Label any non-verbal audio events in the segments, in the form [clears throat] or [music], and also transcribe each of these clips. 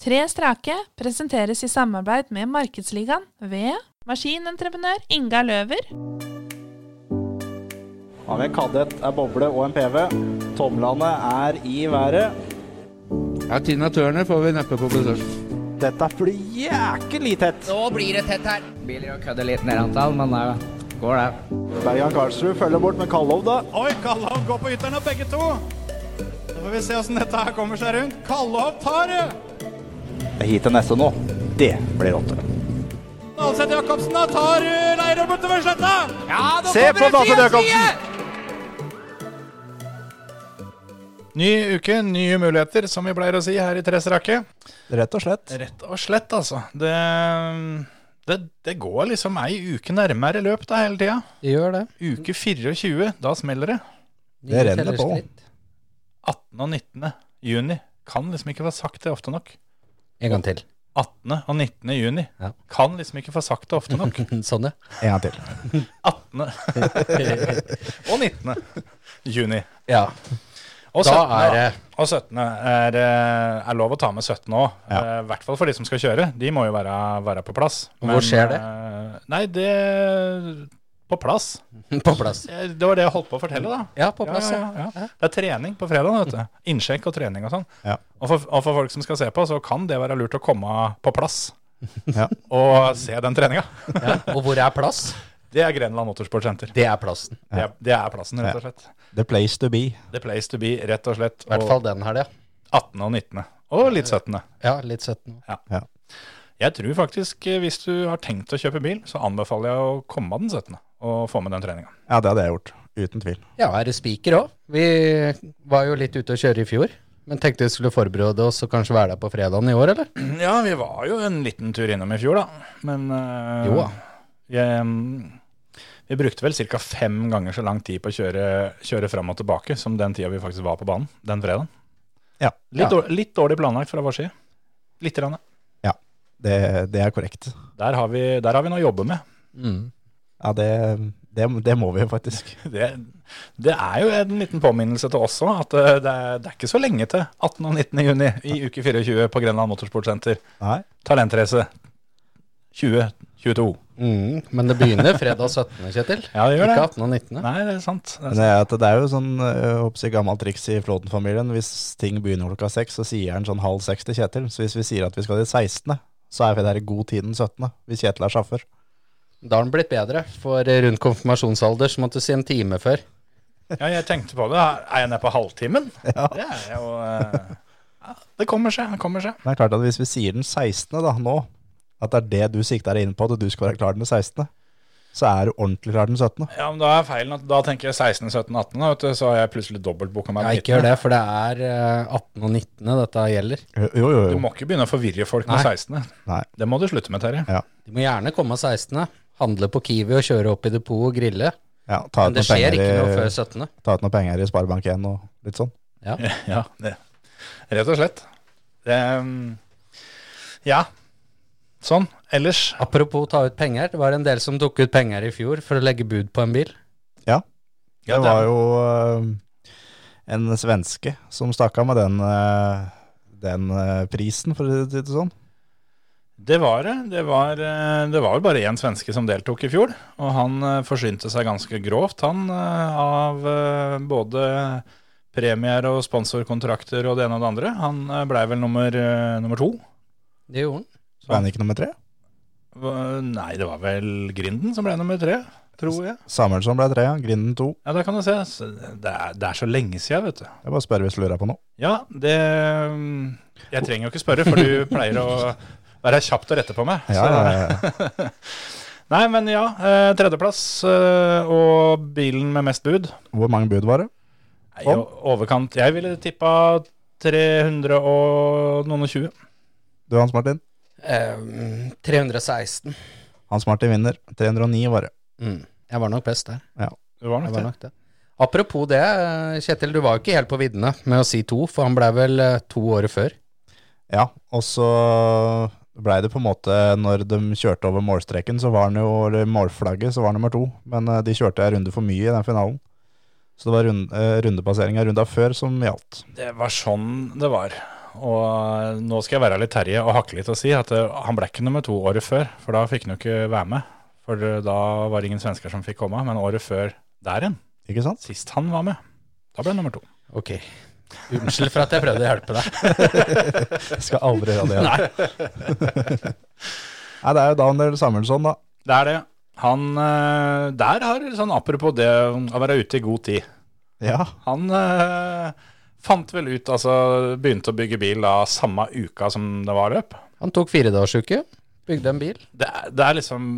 Tre strake presenteres i samarbeid med Markedsligaen ved maskinentreprenør Inga Løver. Har vi en kadett, er boble og en PV. Tomlene er i været. Ja, Tina Turner får vi neppe på besøk. Dette blir jæklig tett. Nå blir det tett her. Biler og kødder litt ned antall, men det går det. Bergan Karlsrud følger bort med Kallov, da. Oi, Kallov går på ytterne, begge to. Så får vi se åssen dette her kommer seg rundt. Kallov tar det! Det er hit til neste nå. Det blir rått. Dalseth Jacobsen da tar uh, Leirøy bortover sletta. Ja, Se på det Jacobsen! Ny uke, nye muligheter, som vi pleier å si her i Tre strake. Rett og slett. Rett og slett, altså. Det, det, det går liksom ei uke nærmere løp da hele tida. Det gjør det. Uke 24, da smeller det. Det renner på. 18. og 19. juni. Kan liksom ikke være sagt det ofte nok. En gang til. 18. og 19. juni. Ja. Kan liksom ikke få sagt det ofte nok. [laughs] sånn, ja. En gang til. [laughs] 18. [laughs] og 19. juni. ja. Og Da 17. er Og 17. Er, eh, er lov å ta med 17 òg. Ja. I hvert fall for de som skal kjøre. De må jo være, være på plass. Hvor skjer det? eh, Nei, det På plass. [laughs] på plass. Eh, Det var det jeg holdt på å fortelle, da. Ja, på plass, ja, ja, ja. Det er trening på fredag. vet du. Innsjekk og trening og sånn. Ja. Og, og for folk som skal se på, så kan det være lurt å komme på plass [laughs] Ja. og se den treninga. [laughs] Ja. Og hvor er plass? Det er Grenland Motorsportsenter. Det er plassen. Det, er- det er plassen, rett og slett. The place to be. The place to be, rett og slett. I hvert fall den helga. Ja. 18. og 19. Og litt 17. Ja, litt 17. Ja. Jeg tror faktisk, eh, hvis du har tenkt å kjøpe bil, så anbefaler jeg å komme den 17. og få med den treninga. Ja, det hadde jeg gjort. Uten tvil. Ja, er det spiker òg? Vi var jo litt ute å kjøre i fjor. Men tenkte vi skulle forberede oss og kanskje være der på fredagen i år, eller? Ja, vi var jo en liten tur innom i fjor, da. Men øh, Jo jeg, mm, vi brukte vel ca. fem ganger så lang tid på å kjøre, kjøre fram og tilbake som den tida vi faktisk var på banen den fredagen. Ja. Litt, Ja. dårlig, litt dårlig planlagt fra vår side. Lite Grann. Det, det er korrekt. Der, har vi, der har vi noe å jobbe med. Mm. Ja, det, det, det må vi jo faktisk. [laughs] Det, det er jo en liten påminnelse til oss òg, at eh, det er, det er ikke så lenge til 18. og 19. juni i uke 24 på Grenland Motorsportsenter. Talentrace 2022. Mm. Men det begynner fredag 17., Kjetil. Ja, det gjør Ikke 18. og 19. Nei, det er sant. Det er sant. det er, det er jo sånn jeg jeg, gammelt triks i Flåten-familien. Hvis ting begynner klokka seks, så sier han sånn halv seks til Kjetil. Så hvis vi sier at vi skal til 16., så er vi der i god tid den 17., hvis Kjetil er sjåfør. Da har den blitt bedre. For rundt konfirmasjonsalder så måtte du si en time før. Ja, jeg tenkte på det. Er jeg nede på halvtimen? [laughs] Ja. Det er jo eh, ja, Det kommer seg. Det kommer seg. Det er klart at hvis vi sier den 16. da, nå, at det er det du sikter deg inn på, at du skal være klar den 16., så er du ordentlig klar den 17. Ja, men Da er feilen at da tenker jeg 16., 17., 18., da, vet du, så har jeg plutselig dobbeltbooka meg. Ja, ikke gjør det, for det er eh, 18. og 19. dette gjelder. Jo, jo, jo. Du må ikke begynne å forvirre folk med 16. Nei. Det må du slutte med, Terje. De må gjerne komme 16., handle på Kiwi og kjøre opp i depot og grille. Ja, ta ut Men det noen skjer ikke noe før 17. Ta ut noen penger i Sparebank1 og litt sånn. Ja. [laughs] Ja, det. rett og slett. Det, mm, ja, sånn. Ellers Apropos ta ut penger, det var en del som tok ut penger i fjor for å legge bud på en bil. ja, Det var jo øh, en svenske som stakk av med den, øh, den øh, prisen, for å si det sånn. Det var det. Det var, eh, det var vel bare én svenske som deltok i fjor. Og han eh, forsynte seg ganske grovt, han, eh, av både premier og sponsorkontrakter og det ene og det andre. Han blei vel nummer, nummer to. Det gjorde han. Så er han ikke nummer tre. Nei, det var vel Grinden som ble nummer tre, tror jeg. Samuelsson ble tre, ja. Grinden to. Ja, der kan du se. Det er, det er så lenge siden, vet du. Jeg bare spør hvis du lurer på noe. Ja, det mm, Jeg trenger jo ikke spørre, for du pleier å være kjapt å rette på meg. Ja, ja, ja. [laughs] Nei, men ja. Eh, tredjeplass eh, og bilen med mest bud. Hvor mange bud var det? Nei, i overkant Jeg ville tippa 300 og noen og 20. Du, Hans Martin? Eh, 316. Hans Martin vinner. 309 var det. Mm. Jeg var nok best der. Det var Jeg nok var nok det. Apropos det, eh, Kjetil, du var jo ikke helt på viddene med å si to, for han ble vel to året før. Ja, og så blei det på en måte Når de kjørte over målstreken, så var han jo eller målflagget, så var han nummer to. Men eh, de kjørte en runde for mye i den finalen. Så det var runde, rundepasseringa rundepassering av runda før som gjaldt. Det var sånn det var. Og nå skal jeg være litt Terje og hakke litt og si at eh, han ble ikke nummer to året før, for da fikk han jo ikke være med. For eh, da var det ingen svensker som fikk komme, men året før der igjen, Ikke sant? sist han var med, da ble han nummer to. Ok. Unnskyld for at jeg prøvde å hjelpe deg. [laughs] Jeg skal aldri gjøre det igjen. Nei. Nei, det er jo Daniel Samuelsson, da. Det er det. Han eh, der har sånn apropos det å være ute i god tid. Ja, Han eh, fant vel ut, altså begynte å bygge bil da samme uka som det var løp. Han tok firedagersuke, bygde en bil. Det, er- det er liksom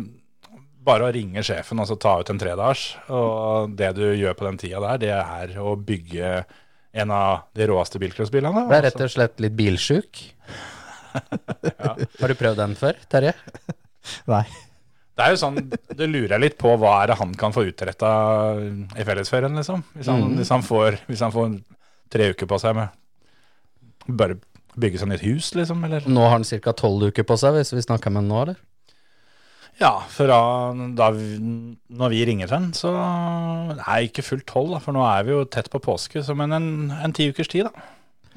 bare å ringe sjefen og så ta ut en tredagers. Og det du gjør på den tida der, det er å bygge en av de råeste bilcrossbilene. Ble rett og slett litt bilsjuk. [laughs] Har du prøvd den før, Terje? [laughs] nei. Det er jo sånn, Du lurer litt på hva er det han kan få utretta i fellesferien, liksom. Hvis han, hvis, han får, hvis han får tre uker på seg med bare bygge seg nytt hus, liksom. Eller Nå har han ca. tolv uker på seg, hvis vi snakker med han nå, eller? Ja, fra da vi, når vi ringer til den, så Nei, ikke fullt tolv, da, for nå er vi jo tett på påske, så men en, en ti ukers tid, da.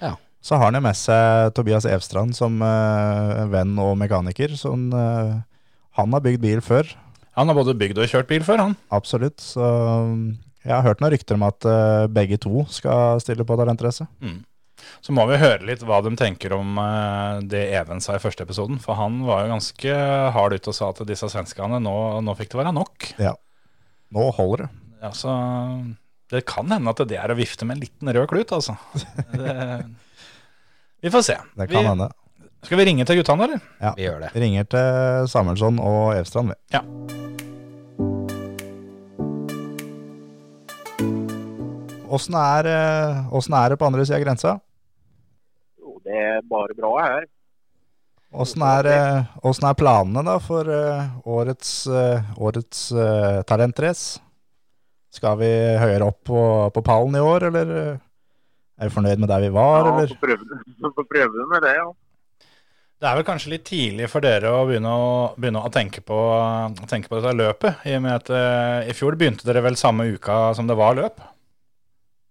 Ja. Så har han jo med seg Tobias Evstrand som uh, venn og mekaniker. Så han, uh, han har bygd bil før, Han har både bygd og kjørt bil før, han. absolutt. Så mm, jeg har hørt noen rykter om at uh, begge to skal stille på talentrace. Så må vi høre litt hva de tenker om eh, det Even sa i første episoden. For han var jo ganske hard ute og sa at disse svenskene nå, nå fikk det være nok. Ja, Nå holder det. Ja, så det kan hende at det er å vifte med en liten rød klut, altså. Det, vi får se. Det kan vi, hende. Skal vi ringe til guttene, eller? Ja, Vi gjør det. Vi ringer til Samuelsson og Evstrand, vi. Ja. Åssen er, eh, er det på andre sida av grensa? Det er bare bra her. Åssen er, eh, er planene da for eh, årets, eh, årets eh, talentrace? Skal vi høyere opp på, på pallen i år, eller er vi fornøyd med der vi var, Ja, eller? Får prøve [laughs] med det, ja. Det er vel kanskje litt tidlig for dere å begynne å, begynne å tenke, på, tenke på dette løpet, i og med at eh, i fjor begynte dere vel samme uka som det var løp?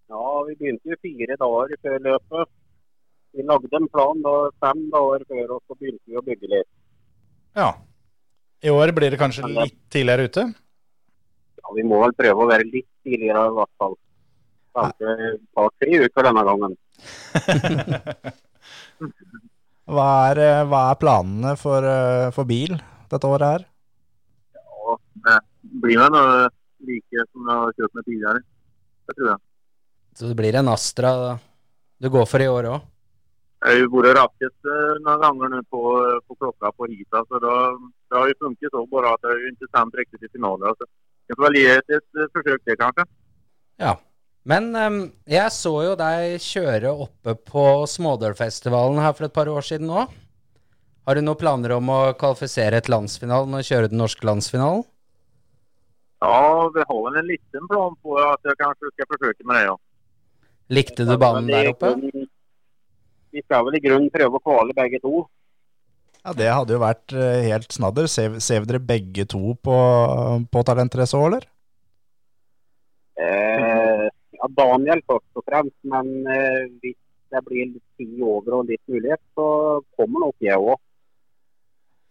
Ja, vi begynte jo fire dager før løpet. Vi lagde en plan da, fem år før, og så begynte vi å bygge litt. Ja. I år blir det kanskje litt tidligere ute? Ja, vi må vel prøve å være litt tidligere i hvert fall. Kanskje et par-tre uker denne gangen. [laughs] Hva er, eh, hva er planene for, eh, for bil dette året her? Ja, det blir vel noe like som jeg har kjørt med tidligere. Det tror jeg. Så det blir en Astra du går for i år òg? Har jo vært raskest eh, noen ganger nå på, på klokka på Rita, så da, det har jo funket så bra at jeg ikke interessant riktig til finale. Altså. Jeg får vel gi et, et eh, forsøk til, kanskje. Ja. Men um, jeg så jo deg kjøre oppe på Smådølfestivalen her for et par år siden òg. Har du noen planer om å kvalifisere til landsfinalen og kjøre den norske landsfinalen? Ja, vi har en liten plan på at jeg kanskje skal forsøke med det, ja. Likte du banen der oppe? Vi skal vel i grunnen prøve å kvale begge to. Ja, Det hadde jo vært eh, helt snadder. Ser, ser dere begge to på, på talentrace òg, eller? Eh, ja, Daniel først og fremst, men eh, hvis det blir litt tid over og litt mulighet, så kommer nok jeg òg.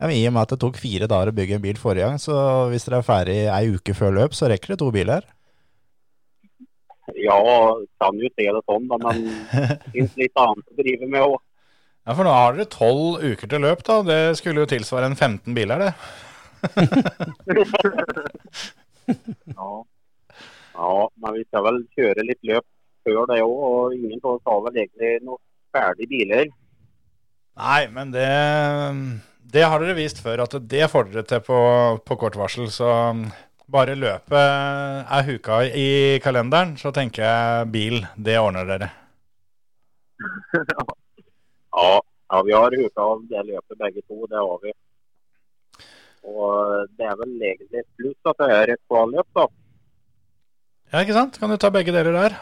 Ja, I og med at det tok fire dager å bygge en bil forrige gang, så hvis dere er ferdig ei uke før løp, så rekker det to biler. Ja, kan jo se det sånn, da, men [laughs] det finnes litt annet å drive med òg. Ja, for nå har dere tolv uker til løp, da. Det skulle jo tilsvare en 15 biler, det. [laughs] Ja. ja, men vi skal vel kjøre litt løp før det òg, og ingen av oss har vel egentlig noen ferdige biler. Nei, men det, det har dere vist før, at det får dere til på, på kort varsel. Så bare løpet er huka i kalenderen, så tenker jeg bil, det ordner dere. [laughs] Ja, ja vi har huka av det løpet begge to, det har vi. Og det er vel egentlig et pluss at det er et kvalløp, da. Ja, ikke sant? Kan du ta begge deler der?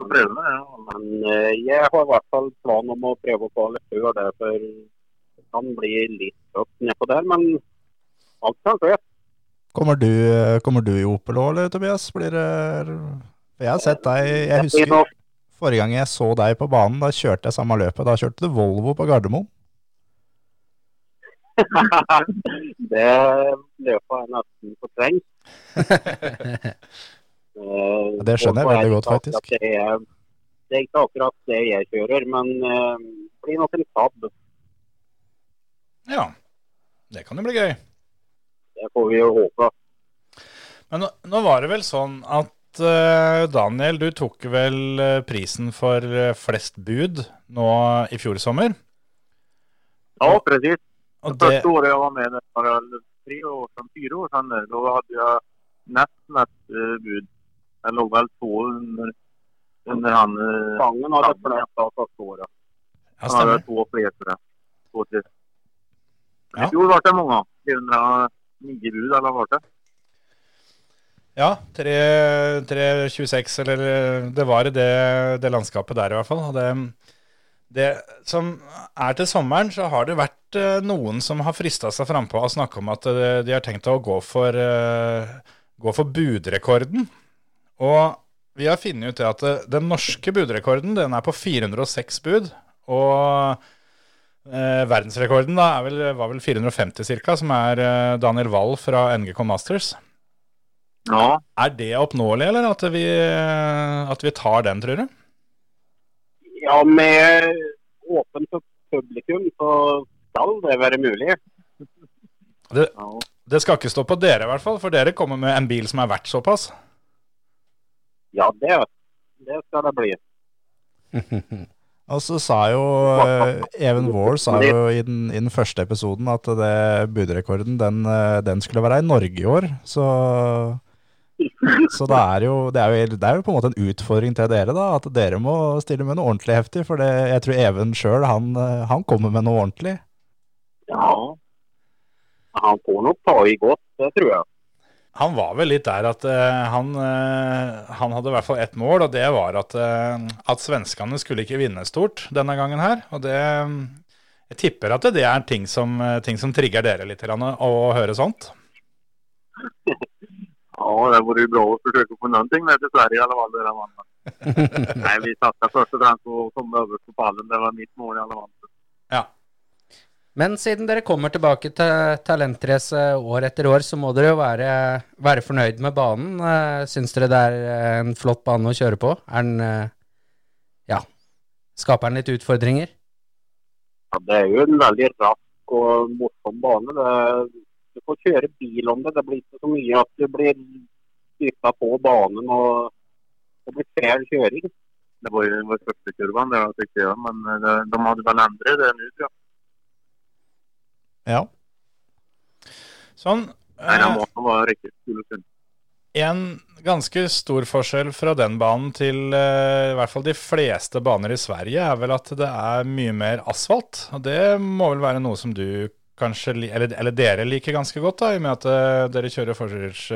Prøve, ja. Men eh, jeg har i hvert fall plan om å prøve å kvale før det, for det kan bli litt tøft nedpå der. Men alt kan skje. Kommer du, kommer du i Opel òg, eller Tobias? Blir det jeg har sett deg Jeg husker Forrige gang jeg så deg på banen, da kjørte jeg samme løpet. Da kjørte du Volvo på Gardermoen. [laughs] det løpet er nesten fortrengt. [laughs] Ja, det skjønner jeg veldig godt, faktisk. Det er, det er ikke akkurat det jeg kjører, men eh, det blir nok en Saab. Ja, det kan jo bli gøy. Det får vi jo håpe. Men nå, nå var det vel sånn at eh, Daniel, du tok vel eh, prisen for eh, flest bud nå i fjor sommer? Ja, presis. Det første året jeg var med, var det tre år som fire år siden. Da hadde jeg nest mest bud. Jeg lå vel to under, under han Sangen hadde flest av første året. Ja, stemmer. Han hadde to flere, tror jeg. I fjor ble det mange. 300 ni bud, eller hva det ja, 3.26, eller eh, det var i det, det, landskapet der i hvert fall. Det, det, som er til sommeren, så har det vært eh, noen som har frista seg frampå og snakke om at eh, de har tenkt å gå for, gå for budrekorden. Og vi har funnet ut det at den norske budrekorden den er på 406 bud. Og eh, verdensrekorden da er vel, var vel 450 ca., som er eh, Daniel Wall fra NGK Masters. Ja, Er det oppnåelig, eller at vi, at vi tar den, tror du? Ja, med åpent publikum så skal det være mulig. [laughs] Det, det skal ikke stå på dere, i hvert fall, for dere kommer med en bil som er verdt såpass. Ja, det, det skal det bli. [laughs] Og så sa jo eh, Even Wahl sa jo i den, i den første episoden at det budrekorden den, eh, den skulle være i Norge i år. Så, så det, er jo, det, er jo, det er jo på en måte en utfordring til dere, da. At dere må stille med noe ordentlig heftig. For det, jeg tror Even sjøl, han, eh, han kommer med noe ordentlig. Ja. Han får nok ta i godt, det tror jeg. Han var vel litt der at uh, han, uh, han hadde i hvert fall ett mål, og det var at, uh, at svenskene skulle ikke vinne stort denne gangen her. Og det Jeg tipper at det er ting som, ting som trigger dere litt grann, å høre sånt. Ja, det vore vært bra forsøke å få någonting med til Sverige i alla fall. Det där vann. Nej, vi satsade først og fremst på å komme øverst på pallen. Det var mitt mål i alle fall. Ja. Men siden dere kommer tilbake til talentrace år etter år, så må dere jo være, være fornøyd med banen. Eh, Syns dere det er eh, en flott bane å kjøre på? Er den eh, Ja. Skaper den litt utfordringer? Ja, det er jo en veldig rask og morsom bane. Det, du får kjøre bil om det. Det blir ikke så mye at du blir dytta på banen og det blir feil kjøring. Det var jo den første första det var ikke det. Men eh, de hadde vel endret det nå, tror jag. Ja. Sånn. Den eh, var. En ganske stor forskjell fra den banen til eh, i hvert fall de fleste baner i Sverige, er vel at det er mye mer asfalt. Og det må vel være noe som du kanskje, eller, eller dere liker ganske godt, da, i og med at eh, dere kjører forhjuls,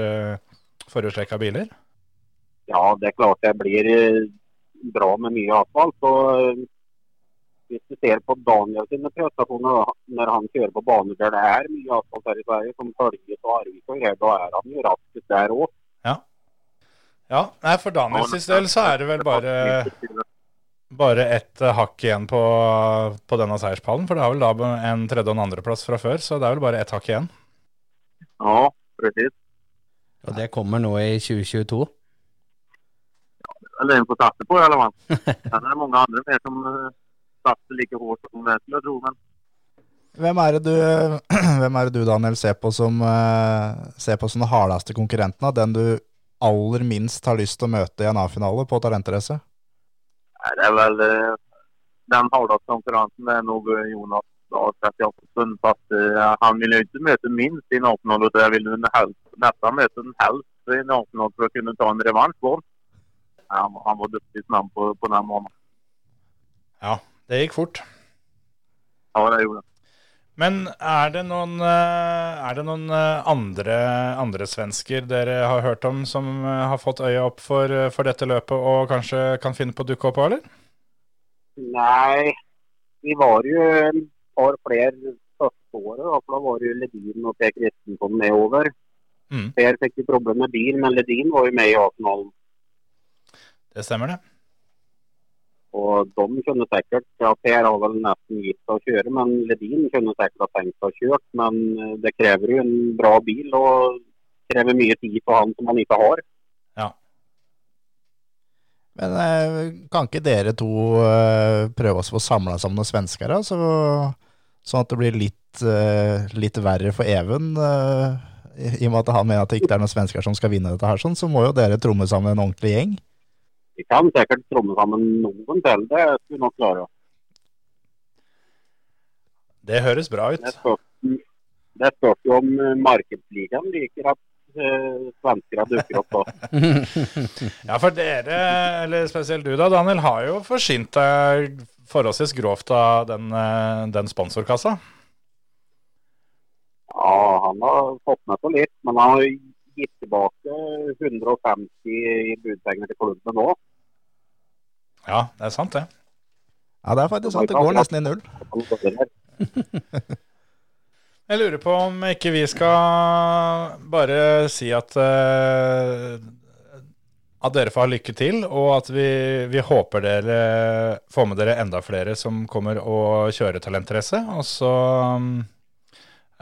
forhjulstrekka biler? Ja, det er klart jeg blir bra med mye asfalt. Og hvis du ser på Daniel sine prestasjoner når han kjører på baner der det er mye asfalt her i Sverige, som Følges og Arvik og her, da er han jo raskest der òg. Ja, nei, for Daniels del så er det vel bare, bare ett eh, hakk igjen på, på denne seierspallen. For det har vel da en tredje- og en andreplass fra før, så det er vel bare ett hakk igjen. Ja, precis. Og det kommer nå i 2022. Eller en får en på i alle fall. [laughs] Sen er mange andre andra mer som eh, like hårdt hårt som det skulle jag tro. Men Hvem er det du, [clears throat] hvem er det du Daniel, ser på som, eh, ser på som den hardeste konkurrenten? Den du aller minst har lyst til å møte i en A-finale på talentrace? nej, det er väl eh, den hardeste konkurransen Det er nog eh, Jonas. Fast eh, han vil jo ikke møte minst i en A-finale. Jeg vil nesten møte helst, nästan möta en helst i en A-finale for å kunne ta en revansj på. Han, han var dyktig snabb på, på den måneden. Ja, det gikk fort. Ja, det gjorde det. Men er det noen, eh, er det noen eh, andre, andre svensker dere har hørt om som eh, har fått øya opp for, for dette løpet og kanskje kan finne på å dukke opp òg, eller? Nei, vi var jo et par flere første året. Da, for da var jo Ledin og Per Kristensson med over. Mm. Per fikk jo problemer med bil, men Ledin var jo med i A-finalen. Det stemmer, det. Og de kunne sikkert, ja Per har vel nesten gitt seg å kjøre, men Ledin kunne sikkert ha tenkt seg å kjøre. Men eh, det krever jo en bra bil og krever mye tid på han som han ikke har. Men eh, kan ikke dere to eh, prøve oss å få samla sammen noen svensker, da? Så, sånn at det blir litt, litt verre for Even? i, I og med at han mener at det ikke er noen svensker som skal vinne dette her, sånn, så må jo dere tromme sammen en ordentlig gjeng. Vi kan sikkert tromme sammen noen til, det skulle vi nok klare. Det høres bra ut. Det spørs, det spørs jo om eh, markedsligaen liker at uh, svenskene dukker opp da. [laughs] Ja, for dere, eller spesielt du da, Daniel, har jo forsynt deg forholdsvis grovt av den, eh, den sponsorkassa. Ja, han har fått med på litt, men han har gitt tilbake 150 i budpenger til klubben nå. Ja, det er sant det. Ja, det er faktisk sant. Det går nesten i null. [laughs] Jeg lurer på om ikke vi skal bare si at eh, at dere får ha lykke til, og at vi, vi håper dere får med dere enda flere som kommer og kjører talentrace. Og så eh,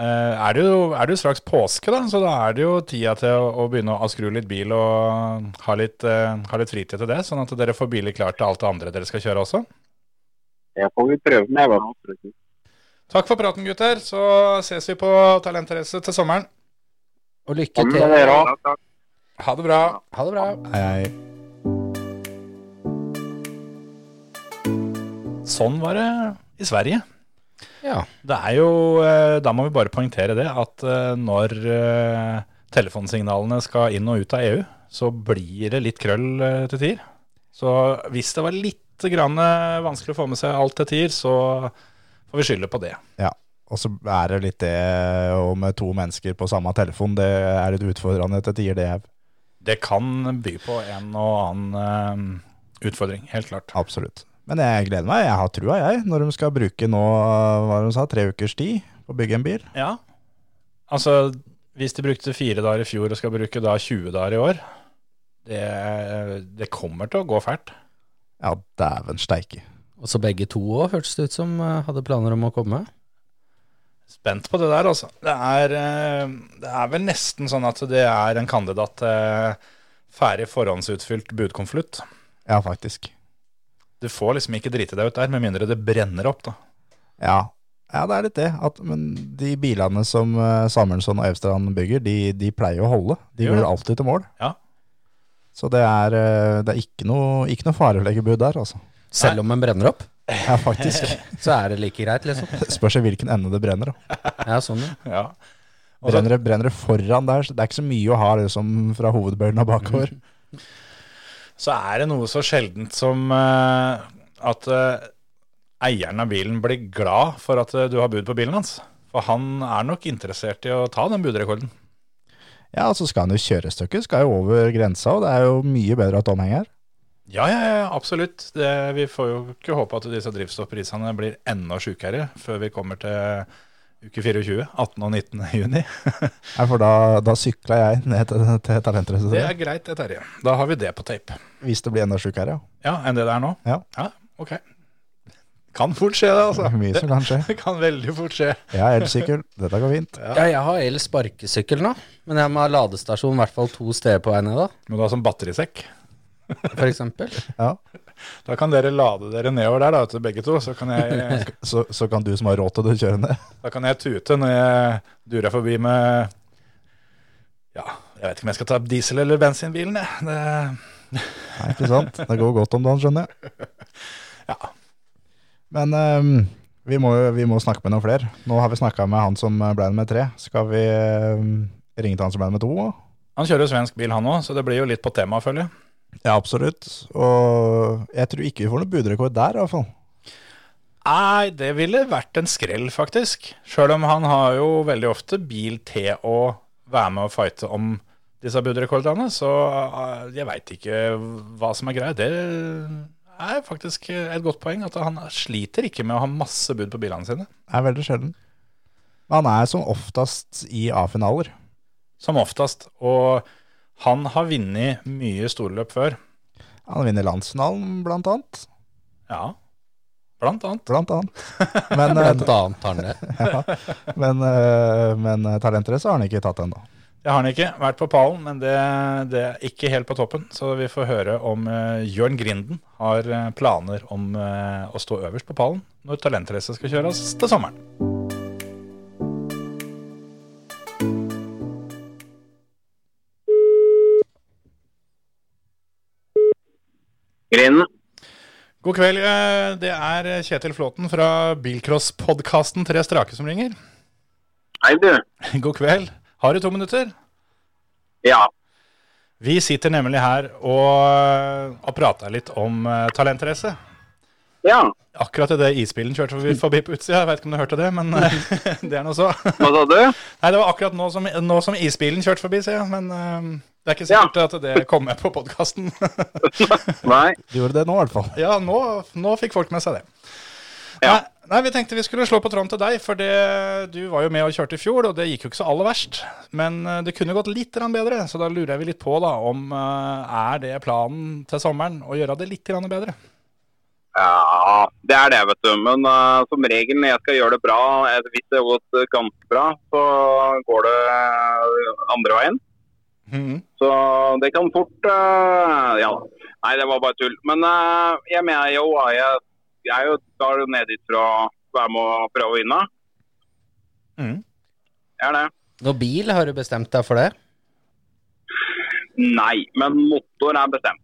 er, det jo, er det jo straks påske, da, så da er det jo tida til å, å begynne å skru litt bil og ha litt, eh, ha litt fritid til det, sånn at dere får biler klart til alt det andre dere skal kjøre også. Det får vi prøve med. Hva? Takk for praten, gutter. Så ses vi på talentrace til sommeren. Og lykke til. Ha det bra. Ha det bra. Hei, hei. Sånn var det i Sverige. Ja. Det er jo, eh, Da må vi bare poengtere det, at eh, når eh, telefonsignalene skal inn og ut av EU, så blir det litt krøll til tider. Så hvis det var litt grann vanskelig å få med seg alt til tider, så får vi skylde på det. Ja. Og så er det litt det og med to mennesker på samme telefon. Det er litt utfordrende til tider, det er Det kan by på en og annen utfordring, helt klart. absolutt. Men jeg gleder meg. Jeg har trua, jeg, når de skal bruke nå hva de sa, tre ukers tid på å bygge en bil. Ja, altså hvis de brukte fire dager i fjor og skal bruke da 20 dager i år, det, det kommer til å gå fælt. Ja, dæven steike. Og så begge to òg, hørtes det ut som eh, hadde planer om å komme. Spent på det der, altså. Det er, eh, det er vel nesten sånn at det er en kandidat til ferdig forhåndsutfylt budkonvolutt. Ja, faktisk. Du får liksom ikke drite deg ut der, med mindre det brenner opp, da. Ja. ja, det er litt det. At, men de bilene som eh, Samuelsson og Evstrand bygger, de, de pleier å holde. De går alltid til mål. Ja. Så det er, eh, det er ikke noe, ikke noe fare å legge bud der, altså. Selv om den brenner opp, Ja, faktisk. [laughs] så er det like greit, liksom. [laughs] Spørs i hvilken ende det brenner. Da. Ja, sånn, ja. Ja. Brenner, det- brenner det foran der, så det er ikke så mye å ha liksom, fra hovedbøylen og bakover. [laughs] så er det noe så sjeldent som eh, at eh, eieren av bilen blir glad for at eh, du har bud på bilen hans. For han er nok interessert i å ta den budrekorden. Ja, så skal han jo kjøre et stykke, skal jo over grensa, og det er jo mye bedre at omheng her. Ja, ja, ja, absolutt. Det, vi får jo ikke håpe at disse drivstoffprisene blir enda sjukere før vi kommer til uke 24, 18. og 19. juni. [laughs] Ja, for da, da sykla jeg ned til, til talentrace. Det er greit, det, Terje. Da har vi det på tape. Hvis det blir enda sjukere, ja. Ja, enn det det er nå? Ja. ok. Kan fort skje, det, altså. [laughs] Mye som kan skje. Det kan veldig fort skje. Jeg har elsykkel, dette går fint. Ja, jeg har el sparkesykkel nå, men jeg må ha ladestasjon i hvert fall to steder på vei ned, da, Må du ha som batterisekk. for eksempel. Ja. Da kan dere lade dere nedover der, da, til begge to. Så kan jeg, [laughs] Så, så kan du som har råd til det, kjøre ned. da kan jeg tute når jeg durer forbi med Ja, jeg vet ikke om jeg skal ta diesel- eller bensinbilen, jeg. Det, Nei, ikke sant? Det går godt om dagen, skjønner jeg. [laughs] Ja. Men um, vi, må, vi må snakke med noen flere. Nå har vi snakka med han som ble med tre. Skal vi ehm, ringe til han som ble med to? han kjører svensk bil, han òg, så det blir jo litt på temaet, føler jeg. Ja, absolutt. Og jeg tror ikke vi får noe budrekord der, i hvert fall. Nei, det ville vært en skrell, faktisk. Sjøl om han har jo veldig ofte bil til å være med og fighte om disse budrekordene, så eh, jeg veit ikke hva som er greia. Det er faktisk et godt poeng, at han sliter ikke med å ha masse bud på bilene sine. Det er veldig sjelden. Men han er som oftest i A-finaler. Som oftest. Og han har vunnet mye storløp før. Han vinner landsfinalen, blant annet. Ja, blant annet. blant annet. [laughs] Men, eh, Blant annet har han det. [laughs] men, eh, men eh, talentrace har han ikke tatt ennå. Det har han ikke. Vært på pallen, men det, det er ikke helt på toppen. Så vi får høre om uh, Jørn Grinden har planer om uh, å stå øverst på pallen når talentracet skal kjøres til sommeren. Grinden. God kveld. eh, Det er Kjetil Flåten fra bilcrosspodkasten Tre strake som ringer. Hei, du. [laughs] God kveld. Har du to minutter? Ja. Vi sitter nemlig her og, og prater litt om uh, talentrace. Ja. Akkurat idet isbilen kjørte forbi, på utsida. Jeg vet ikke om du hørte det, men eh, [laughs] det er nå så. Hva sa du? Nei, det var akkurat nå som, nå som isbilen kjørte forbi, sier jeg. Men eh, det er ikke sikkert at det kom med på podkasten. [laughs] Nei. Du gjorde det nå, i hvert fall. ja, nå, nå fikk folk med seg det. Ja. Nei, nei, vi tenkte vi skulle slå på tråden til deg, for det, du var jo med og kjørte i fjor, og det gikk jo ikke så aller verst. Men eh, det kunne gått litt bedre, så da lurer vi litt på da, om eh, er det planen til sommeren å gjøre det litt bedre? Ja, det er det, vet du. Men uh, som regel når jeg skal gjøre det bra, hvis det har gått ganske bra, så går det andre veien. Mhm. Så det kan fort uh, Ja. Nei, det var bare tull. Men uh, jeg mener jo jeg, jeg er jo ned dit for å være med og prøve å vinne. Mm. Jeg er det. Noe bil, har du bestemt deg for det? Nei, men motor er bestemt.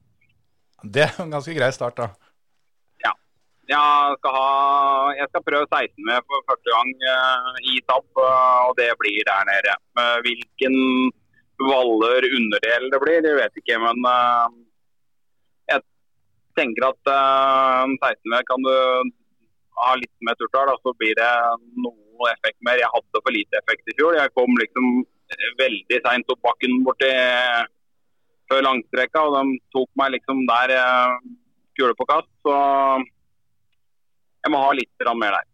Det er jo en ganske grei start, da. Jeg skal, ha, jeg skal prøve 16 med for første gang uh, i TAP, og det blir der nede. Hvilken Valler underdel det blir, det vet jeg ikke. Men uh, jeg tenker at uh, 16 med kan du ha litt mer turtall, så blir det noe effekt mer. Jeg hadde for lite effekt i fjor. Jeg kom liksom veldig seint opp bakken borti før langstrekka, og de tok meg liksom der eh, kule på kast. Så jeg må ha litt mer der.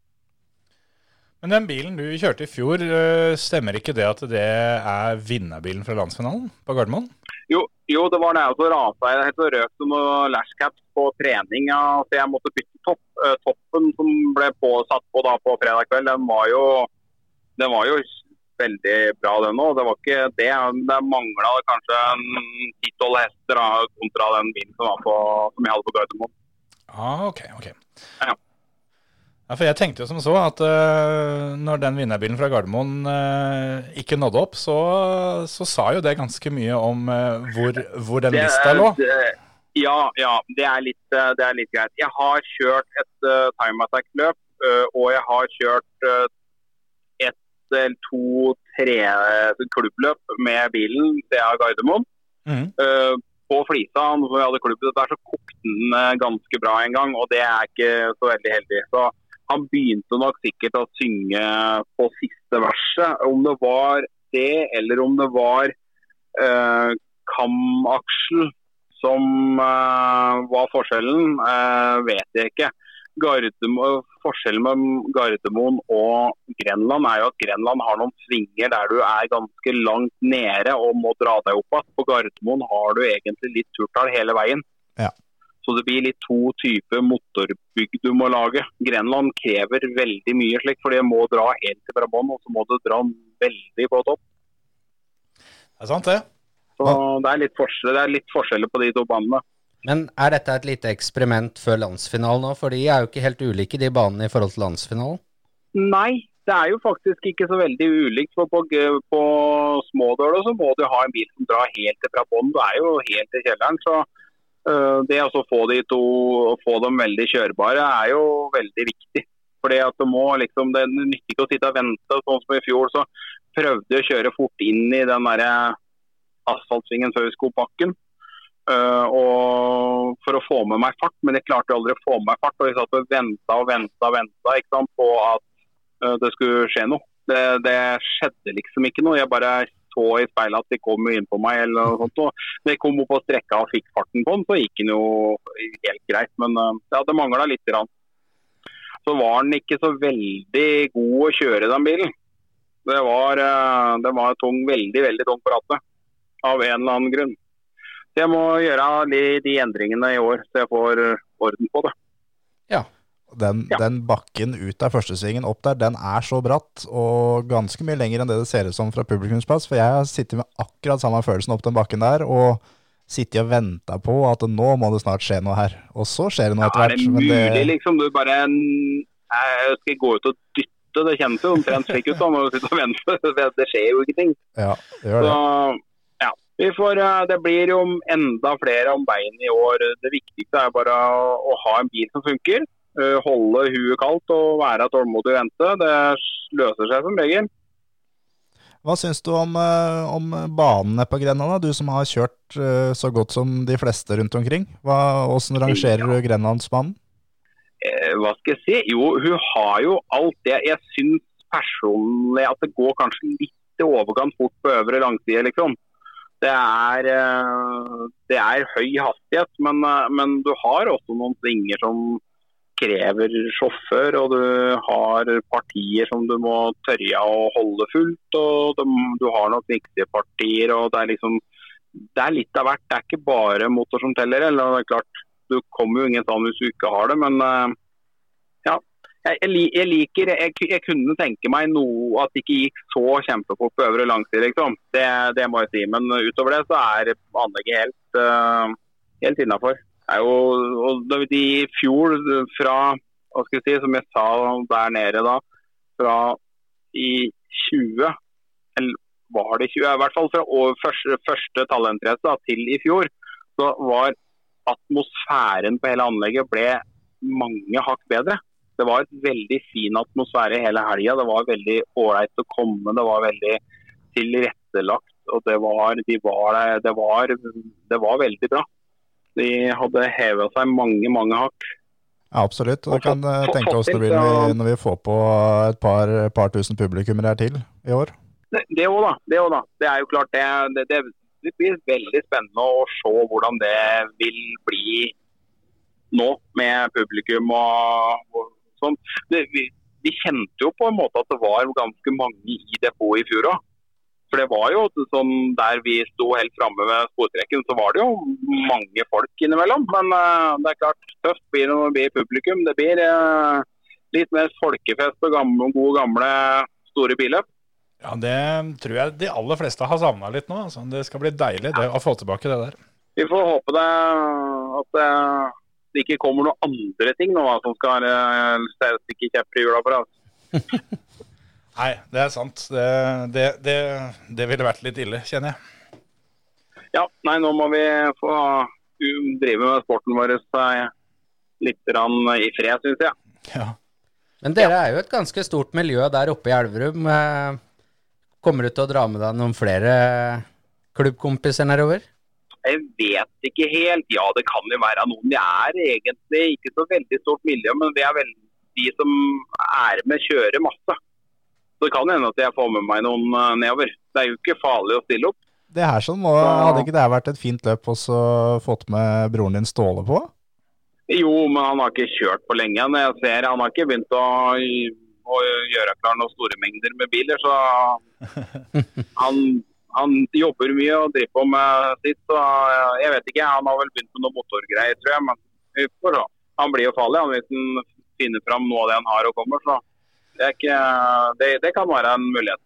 Men den bilen du kjørte i fjor, eh, stemmer ikke det at det er vinnerbilen fra landsfinalen på Gardermoen? Jo, jo, det var det. Og så rasa jeg helt røk som lashcaps på trening. Så jeg måtte bytte topp. Eh, toppen som ble påsatt på da på fredag kveld, den var jo, den var jo veldig bra, den òg. Det var ikke det. Det mangla kanskje ti-tolv hester da, kontra den bilen som, var på, som jeg hadde på Gardermoen. Ah, ok, ok. Ja. Ja, for jeg tenkte jo som så at uh, når den vinnerbilen fra Gardermoen uh, ikke nådde opp, så, så sa jo det ganske mye om uh, hvor, hvor den Det- lista lå. det- Ja, ja. Det er litt, det er litt greit. Jeg har kjørt et time attack-løp, og jeg har kjørt ett eller to, tre klubbløp med bilen til Gardermoen. Mm. På Flisa, når vi hadde klubbet der, så kokte den ganske bra en gang, og det er ikke så veldig heldig. Så han begynte nok sikkert å synge på siste verset. Om det var det, eller om det var eh, kamaksel som eh, var forskjellen, eh, vet jeg ikke. Gardermo, forskjellen med Gardermoen og Grenland er jo at Grenland har noen svinger der du er ganske langt nede og må dra deg opp igjen. På Gardermoen har du egentlig litt turtall hele veien. Ja. Så det blir litt to typer motorbygg du må lage. Grenland krever veldig mye slik, for det må dra helt til fra bånn, og så må du dra veldig på topp. Det er sant, det. Så det er litt forskjell, det er litt forskjeller på de to banene. Men er dette et lite eksperiment før landsfinalen òg? For de er jo ikke helt ulike, de banene i forhold til landsfinalen. Nei, det er jo faktisk ikke så veldig ulikt. For på, på smådøla så må du ha en bil som drar helt til fra bånn. Du er jo helt til kjelleren. Så det å få de to, få dem veldig kjørbare er jo veldig viktig. Fordi at du må liksom, Det nytter ikke å sitte og vente. Sånn som i fjor, så prøvde jeg å kjøre fort inn i den der asfaltsvingen før vi skulle bakken. Øh, og for å få med meg fart, men jeg klarte aldri å få med meg fart. Og jeg satt og venta og venta og venta på at øh, det skulle skje noe. Det, det skjedde liksom ikke noe. Jeg bare så i speilet at de kom inn på meg. eller noe sånt. Og jeg kom opp og strekka og fikk farten på den, så gikk den jo helt greit. Men ja, det mangla litt. Grann. Så var den ikke så veldig god å kjøre, den bilen. Det var, øh, det var tung, veldig, veldig tung på rattet. Av en eller annen grunn. Så jeg må gjøre de, de endringene i år, så jeg får orden på det. Den, Ja. den bakken ut av førstesvingen opp der, den er så bratt, og ganske mye lenger enn det det ser ut som fra publikumsplass. For jeg har sittet med akkurat samme følelsen opp den bakken der, og sittet og venta på at nå må det snart skje noe her. Og så skjer det noe etter hvert Er det mulig, mulig, liksom? Du bare jeg skal gå ut og dytte, det kjennes jo omtrent slik ut. da, når du sitter og venter. [laughs] Det skjer jo ikke ting. Ja, det gjør Så det. ja, vi får, eh, det blir jo enda flere om bein i år. Det viktigste er bare å, å ha en bil som funker. Eh, Holde huet kaldt og være tålmodig og vente. Det løser seg som regel. Hva syns du om, eh, om banene på Grenland, du som har kjørt eh, så godt som de fleste rundt omkring? Hva, hvordan rangerer du Grenlandsbanen? Hva skal jeg si? Jo, hun har jo alt det. Jeg syns personlig at det går kanskje litt i overkant fort på øvre langside, liksom. Det er, det er høy hastighet, men, men du har også noen svinger som krever sjåfør, og du har partier som du må tørre å holde fullt, og du, har nok viktige partier, og det er liksom det er litt av hvert. Det er ikke bare motor som teller. Eller det er klart, du kommer jo ingen sånn hvis du ikke har det, men eh, ja. Jeg, jeg, liker jeg, jeg kunne tenke meg noe at det ikke gikk så kjempefort på øvre langside, liksom. Det, det må jeg si. Men utover det så er anlegget helt, uh, helt innafor. Er jo og da I fjor fra hva skal jeg si, som jeg sa der nede da, fra i 20 eller var det 20, i hvert fall fra første, første tallentrace til i fjor, så var atmosfæren på hele anlegget ble mange hakk bedre. Det var et veldig fin atmosfære hele helga. Det var veldig ålreit å komme. Det var veldig tilrettelagt. Og det var, de var, det var, det var veldig bra. De hadde heva seg mange, mange hakk. Ja, absolutt. Og det kan eh, tenke oss det blir når vi, får på et par, par tusen publikummere her til i år. Det- òg, da. Det, også, da. det er jo klart det, det, det, det blir veldig spennende å se hvordan det vil bli nå med publikum og, og sånn. Vi, vi kjente jo på en måte at det var ganske mange i depotet i fjor òg. For det var jo sånn der vi sto helt framme ved sportrekken, så var det jo mange folk innimellom. Men eh, det er klart, tøft blir det når det blir publikum. Det blir eh, litt mer folkefest på gamle, gode, gamle store billøp. Ja, Det tror jeg de aller fleste har savna litt nå. Altså. Det skal bli deilig det, å få tilbake det der. Vi får håpe det, at det, det ikke kommer noen andre ting nå som skal uh, stikke kjepper i hjula for oss. [laughs] Nei, det er sant. Det, det, det, det ville vært litt ille, kjenner jeg. Ja, nei, nå må vi få drive med sporten vår litt i fred, syns jeg. Ja. Men dere er jo et ganske stort miljø der oppe i Elverum. Eh, Kommer du til å dra med deg noen flere klubbkompiser nedover? Jeg vet ikke helt. Ja, det kan jo være noen. Det er egentlig ikke så veldig stort miljø, men det er vel de som er med, kjører masse. Så det kan hende at jeg får med meg noen eh, nedover. Det er jo ikke farlig å stille opp. Det her sånn må, Hadde ikke det vært et fint løp å fått med broren din Ståle på? Jo, men han har ikke kjørt på lenge. Jeg ser, Han har ikke begynt å, å gjøre klar noen store mengder med biler. Så [laughs] han, han jobber mye og driver på med sitt. Så jeg vet ikke, Han har vel begynt med noen motorgreier, tror jeg. Men vi får se. Han blir jo farlig han, hvis han finner fram noe av det han har og kommer. Så det, ikke, det, det kan være en mulighet.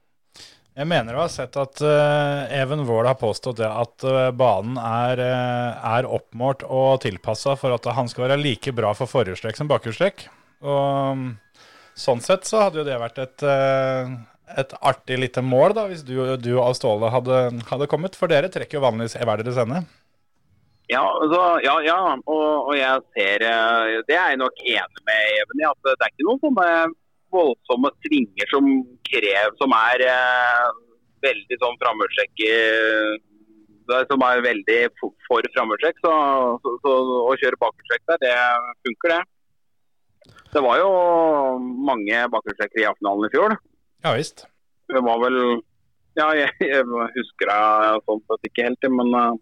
Jeg mener du har sett at eh, Even Wold har påstått det, at eh, banen er, eh, er oppmålt og tilpassa for at han skal være like bra for forhjulstrekk som bakhjulstrekk. Og mm, sånn sett så hadde jo det vært et, eh, et artig lite mål, da, hvis du, du og Ståle hadde, hadde kommet. For dere trekker jo vanligvis hver deres ende. Ja, altså, ja, ja. Og, og jeg ser eh, Det er jeg nok enig med Even i. At det er ikke noen sånne voldsomme svinger som krev Som er eh, veldig sånn framhjulstrekk er Som er veldig for, for framhjulstrekk. Så, så, så å kjøre bakhjulstrekk der, det funker, det. Det var jo mange bakhjulstrekkere i A-finalen i fjor. Ja visst. Det var vel Ja, [laughs] jeg, jeg husker det sånn sett ikke helt, men eh,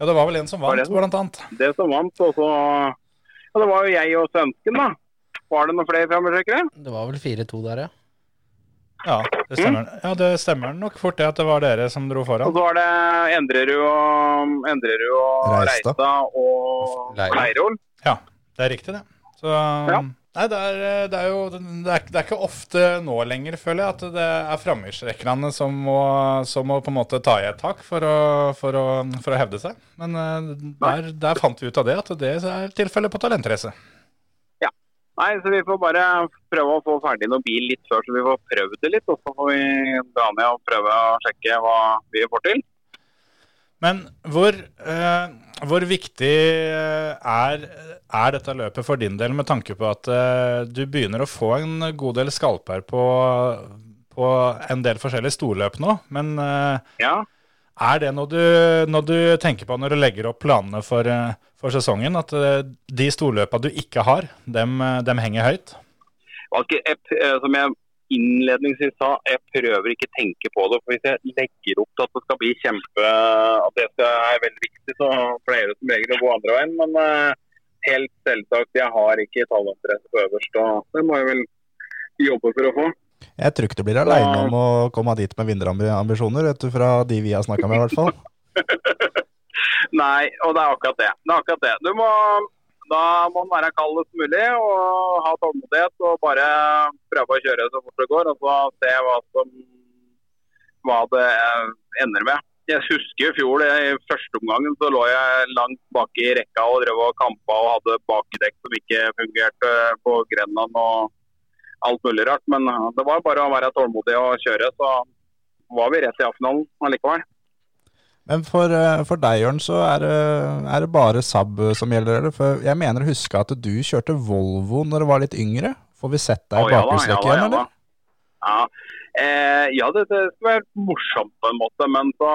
Ja, det var vel en som vant, blant annet. det som vant. Og så ja, Det var jo jeg og svensken, da. Var det noen flere framhjulstrekkere? Det var vel 4-2 der, ja. Ja, det stemmer, ja, det stemmer nok fort det at det var dere som dro Og foran. så var det Endrerud og, Endrerud og Reista. Reista og Leirol. Ja, det er riktig, det. Så Ja. Nei, det er, det er jo det er, det er ikke ofte nå lenger, føler jeg, at det er framhjulstrekkerne som, må- som må på en måte ta i et tak for å, for å, for å hevde seg. Men eh, der, der fant vi ut av det, at det er tilfellet på talentrace. Nei, så vi får bare prøve å få ferdig noen bil litt før, så vi får prøvd det litt. Og så får vi dra ned og prøve å sjekke hva vi får til. Men hvor, eh, hvor viktig eh, er, er dette løpet for din del, med tanke på at eh, du begynner å få en god del skalper på, på en del forskjellige storløp nå? Men eh, Ja, er det noe du, noe du tenker på når du legger opp planene for, eh, for sesongen? At eh, de storløpa du ikke har, dem, eh, dem henger høyt? som jeg innledningsvis sa, jeg prøver ikke å tenke på det. for Hvis jeg legger opp til at det skal bli kjempe, at det er veldig viktig, så pleier det som regel å gå andre veien. Men helt selvsagt, jeg har ikke tallinteresse på øverst, og det må jeg vel jobbe for å få. Jeg tror ikke du blir aleine om å komme dit med vinnerambisjoner, vet du, fra de vi har snakka med, i hvert fall. [laughs] Nei, og det er akkurat det. Det er akkurat det. Du må, da må man være kaldest mulig og ha tålmodighet og bare prøve å kjøre så fort det går, og så se hva, som, hva det ender med. Jeg husker i fjor, i første omgangen, så lå jeg langt bak i rekka og drev og kampa og hadde bakdekk som ikke fungerte på Grenland og alt mulig rart. Men det var bare å være tålmodig og kjøre, så var vi rett i A-finalen allikevel. Men for, eh, for deg, Jørn, så er det, er det bare Saab som gjelder, eller? For jeg mener å huske at du kjørte Volvo når du var litt yngre. Får vi sett deg i bakhjulstrekk ja igjen, eller? Ja, eh, ja det, det skulle vært morsomt på en måte, men så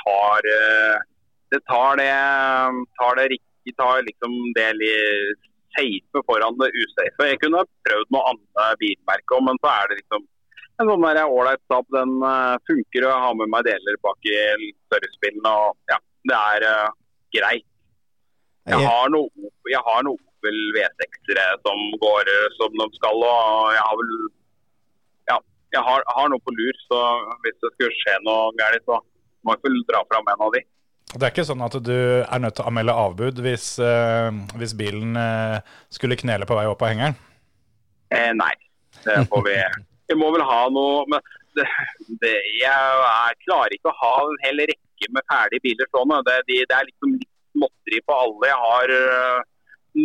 har eh, Det tar det, tar det riktig, tar liksom del litt safe foran det usafe. Jeg kunne prøvd noe annet bilmerke òg, men så er det liksom en sånn der ålreit Saab. Den funker, funker å ha med meg deler bak i størrespillene. og ja, Det er uh, greit. Jeg Jeg- har noe, jeg har noe Opel V6-ere som går eh, som de skal, og jeg har vel Ja, jeg har, har noe på lur, så hvis det skulle skje noe galt, så må jeg vel dra fram en av de. Det er ikke sånn at du er nødt til å anmelde avbud hvis, eh, hvis bilen eh, skulle knele på vei opp av hengeren? Eh, nei, det får vi [laughs] Vi må vel ha noe men det, det, Jeg jeg, klarer ikke å ha en hel rekke med ferdige biler sånn. Det, de, det er liksom litt småtteri på alle. Jeg har uh,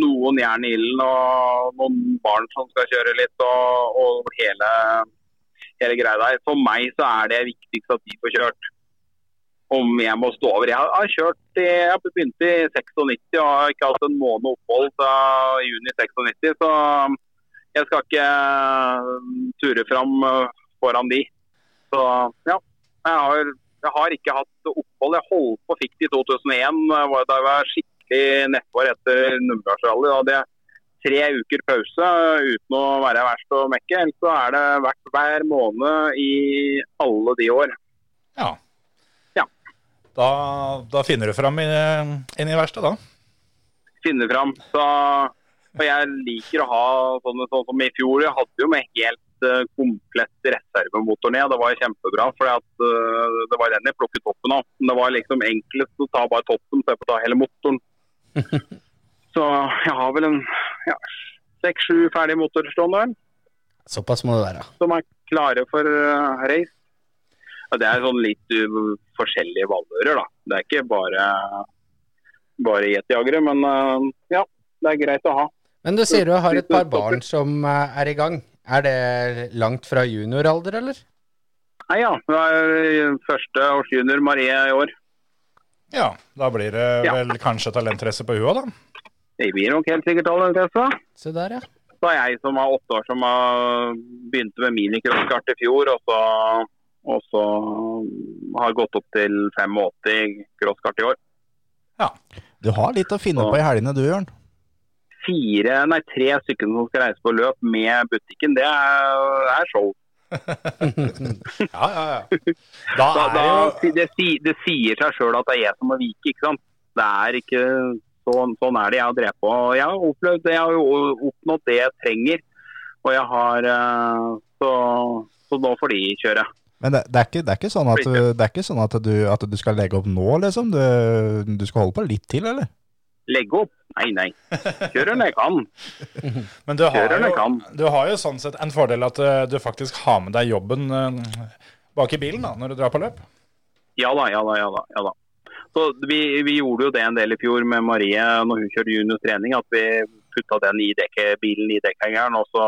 noen jern i ilden og noen barn som skal kjøre litt, og, og hele, hele greia der. For meg så er det viktigst at de får kjørt. Om jeg må stå over. Jeg har, kjørt i, jeg begynte i 96 og har ikke hatt en måned opphold fra juni 96. så jeg skal ikke eh, ture fram eh, foran de. Så ja, jeg har, jeg har ikke hatt opphold. Jeg holdt på fikk det i 2001, eh, da jeg var skikkelig nedfor etter Numedalsrally. Da hadde jeg tre uker pause uten å være verst å mekke. Ellers så er det vært hver måned i alle de år. Ja. Da, da finner du fram inn i verkstedet, da. Finner fram. Så, og jeg liker å ha sånne sånn som i fjor. Jeg hadde jo med helt uh, komplett reservemotor ned. Det var jo kjempebra, for det var den jeg plukket toppen av. Men det var liksom enklest å ta bare toppen, så jeg får ta hele motoren. [laughs] så jeg har vel en ja, seks-sju ferdige motorer stående Såpass må det være. som er klare for uh, race. Det er sånn litt forskjellige valører, da. Det er ikke bare bare jetjagere, men uh, ja, det er greit å ha. Men du sier du har et par barn som eh, er i gang. Er det langt fra junioralder, eller? Nei ja, det er første års junior Marie i år. Ja, da blir det Ja. vel kanskje talentrace på hun òg, da. Det blir nok helt sikkert talentrace. Se der, ja. Så er jeg som er åtte år som har begynte med minicrosskart i fjor, og så, og så har gått opp til 85 crosskart i år. Ja. Du har litt å finne på i helgene du, Jørn. Fire, nei tre stykker som skal reise på løp med butikken, det er, er show. [laughs] Ja, ja, ja. Da Da, er da, jo det, det sier seg sjøl at det er jeg som må vike, ikke sant. Det er ikke sånn, sånn er det jeg har drevet på. Jeg har opplevd det, jeg har jo oppnådd det jeg trenger. Og jeg har eh, Så, så nå får de kjøre. Men det, det, er ikke, det er ikke sånn at, du, det er ikke sånn at, du, at du skal legge opp nå, liksom? Du, du skal holde på litt til, eller? legge opp. Nei, nei. Kjøre når jeg kan. [laughs] Men du har, jo, kan. du har jo sånn sett en fordel at eh, du faktisk har med deg jobben eh, bak i bilen da, når du drar på løp. Ja da, ja da, ja da. Ja da. Så vi, vi gjorde jo det en del i fjor med Marie når hun kjørte juniortrening. At vi putta den i dekket, bilen i dekkhengeren og så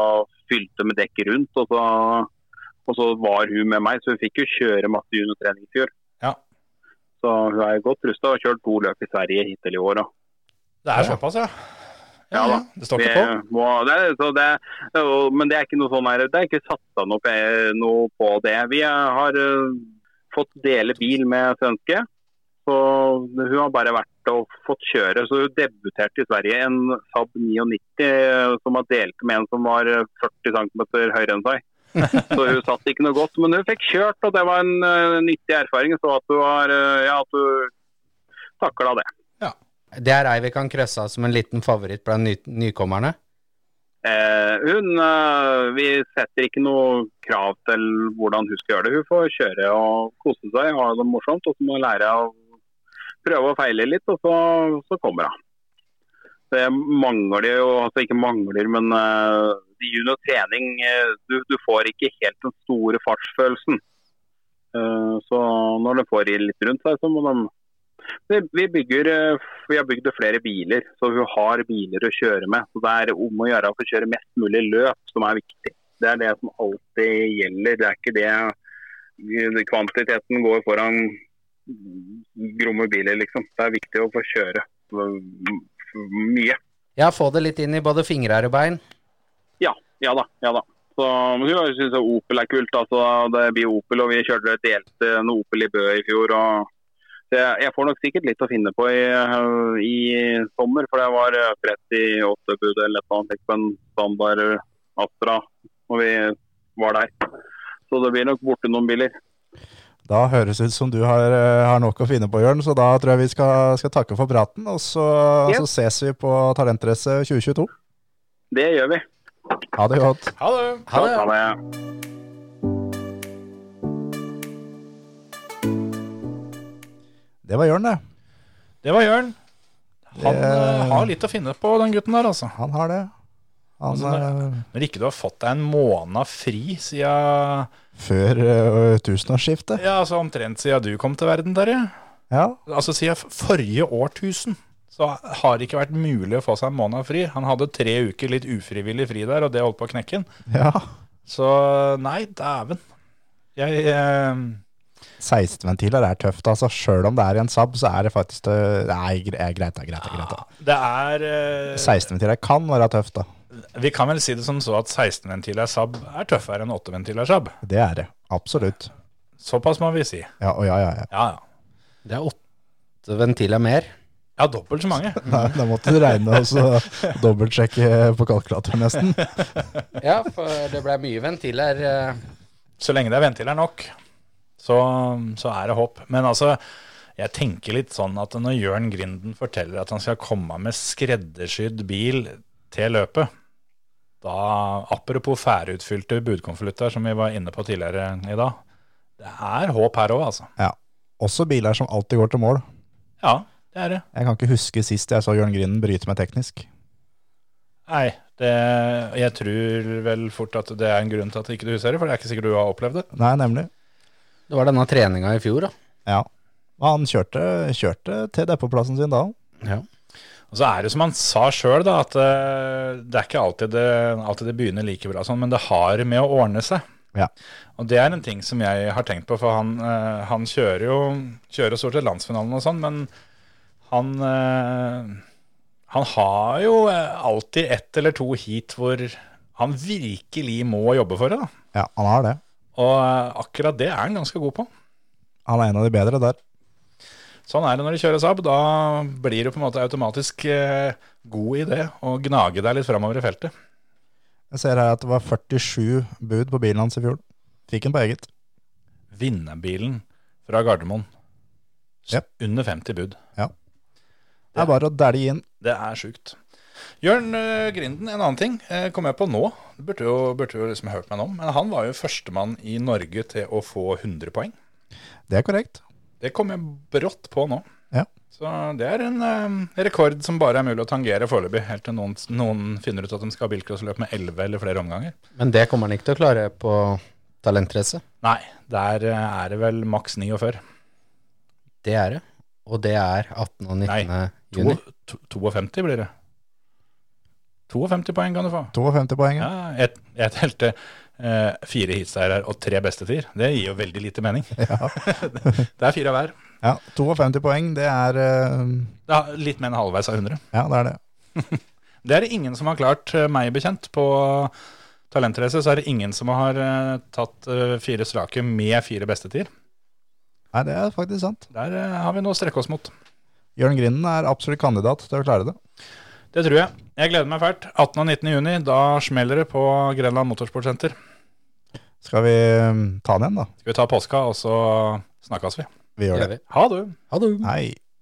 fylte med dekket rundt. Og så, og så var hun med meg, så hun fikk jo kjøre masse juniortrening i fjor. Ja. Så hun er godt rusta og har kjørt to løp i Sverige hittil i år. Da. Det er såpass, ja. Ja, Ja. Det står ikke på. Må, det, så det, men det er ikke noe sånn her, det er ikke satsa noe, noe på det. Vi har uh, fått dele bil med svenske. Så hun har bare vært og fått kjøre. Så hun debuterte i Sverige en Saab 99 eh, som har delt med en som var eh, 40 cm høyere enn seg. [laughs] Så hun satt ikke noe godt, men hun fikk kjørt, og det var en uh, nyttig erfaring. Så at du har uh, ja, at du takla det. Det er ei vi kan krysse av som en liten favoritt blant ny nykommerne. Eh, hun, eh, vi setter ikke noe krav til hvordan hun skal gjøre det. Hun får kjøre og kose seg ha det morsomt. Og så må hun lære å prøve og feile litt, og så, så kommer hun. Det mangler jo, altså ikke mangler, men uh, junior-trening eh, du, du får ikke helt den store fartsfølelsen. Uh, så når de får litt rundt seg, så må de vi, vi, bygger, eh, vi har bygd flere biler, så vi har biler å kjøre med. Så Det er om å gjøre å få kjøre mest mulig løp som er viktig. Det er det som alltid gjelder. Det er ikke det Kvantiteten går foran gromme biler, liksom. Det er viktig å få kjøre mye. Ja, få det litt inn i både fingrer og bein. Ja, ja da. ja da. Så, synes syns Opel er kult. altså Det blir Opel, og vi kjørte et delt en Opel i Bø i fjor. og det, Jeg får nok sikkert litt å finne på i, i sommer, for det var 38 bud eller noe annet på en standard Astra når vi var der. Så det blir nok borte noen biler. Da høres det ut som du har, eh, har nok å finne på, Jørn, så da tror jeg vi skal, skal takke for praten. Og så, Ja. så ses vi på Talentrace 2022. Det gjør vi. Ha det godt. Ha det. Ha det. Ha det. Det var Jørn, det. Det var Jørn. Han Det- eh, har litt å finne på, den gutten der, altså. Han har det. Han, Altså, når, Når ikke du har fått deg en måned fri siden før eh, tusenårsskiftet. Ja, altså omtrent siden du kom til verden, Terje. Ja. Altså siden forrige årtusen så har det ikke vært mulig å få seg en måned fri. Han hadde tre uker litt ufrivillig fri der, og det holdt på å knekke han. ja. Så nei, dæven. Jeg eh, 16-ventiler er tøft, altså. Sjøl om det er i en Saab, så er det faktisk Nei, greit, eh, greit, da. Greit, greit, Ja, Det er eh, 16-ventiler kan være tøft, da. Vi kan vel si det som så at 16-ventiler Saab er tøffere enn 8-ventiler Saab. Det er det. Absolutt. Såpass må vi si. Ja, og ja, ja, ja. Ja, ja. Det er åtte ventiler mer. Ja, dobbelt så mange. Nei, da måtte du regne og så dobbeltsjekke på kalkulatoren nesten. [laughs] Ja, for det ble mye ventiler. eh. Så lenge det er ventiler nok, så, så er det håp. Men altså, jeg tenker litt sånn at når Jørn Grinden forteller at han skal komme med skreddersydd bil til løpet, da, apropos færutfylte budkonvolutter som vi var inne på tidligere i dag, det er håp her òg, altså. Ja. Også biler som alltid går til mål. Ja, det er det. Jeg kan ikke huske sist jeg så Jørn Grinden bryte med teknisk. Nei, det, jeg tror vel fort at det er en grunn til at ikke du husker det, for det er ikke sikkert du har opplevd det. Nei, nemlig. Det var denne treninga i fjor, da. Ja. Og han kjørte, kjørte til depotplassen sin da. Ja. Og så er det som han sa sjøl, at eh, det er ikke alltid det, alltid det begynner like bra, sånn, men det har med å ordne seg. Ja. Og det er en ting som jeg har tenkt på, for han, eh, han kjører jo kjører stort sett landsfinalen og sånn, men han eh, han har jo alltid ett eller to heat hvor han virkelig må jobbe for det. da. Ja, han har det. Og akkurat det er han ganske god på. Han er en av de bedre der. Sånn er det når du kjører Saab. Da blir du på en måte automatisk eh, god i det å gnage deg litt framover i feltet. Jeg ser her at det var 47 bud på bilen hans i fjor. Fikk den på eget. Vinnerbilen fra Gardermoen. Yep. Under 50 bud. Ja. Det er bare å dælje inn. Det er sjukt. Jørn eh, Grinden, en annen ting eh, kom jeg på nå. Du burde jo, burde jo liksom hørt meg om. Men han var jo førstemann i Norge til å få 100 poeng. Det er korrekt. Det kom jeg brått på nå. Ja. Så det er en eh, rekord som bare er mulig å tangere foreløpig, helt til noen, noen finner ut at de skal ha bilcrossløp med 11 eller flere omganger. Men det kommer han ikke til å klare på talentrace. Nei, der eh, er det vel maks 49. Det er det. Og det er 18. og 19. Nei, juni. To- to- 52 blir det. 52 poeng kan du få. 52 poeng. ja. Ja, jeg, jeg telte eh, fire heatseiere og tre beste tider. Det gir jo veldig lite mening. [laughs] det er fire hver. Ja, 52 poeng, det er eh, er litt mer enn halvveis av 100. Ja, det er det. [laughs] Det er det ingen som har klart, eh, meg bekjent. På talentrace så er det ingen som har eh, tatt eh, fire strake med fire bestetider. Nei, det er faktisk sant. Der har vi noe å strekke oss mot. Jørn Grinden er absolutt kandidat til å klare det. Det tror jeg. Jeg gleder meg fælt. 18. og 19. juni, da smeller det på Grenland Motorsportsenter. Skal vi eh, ta den igjen, da? Skal vi ta påska, og så snakkes vi. Vi gjør Gjør det. Ha det. Ha det. Hei.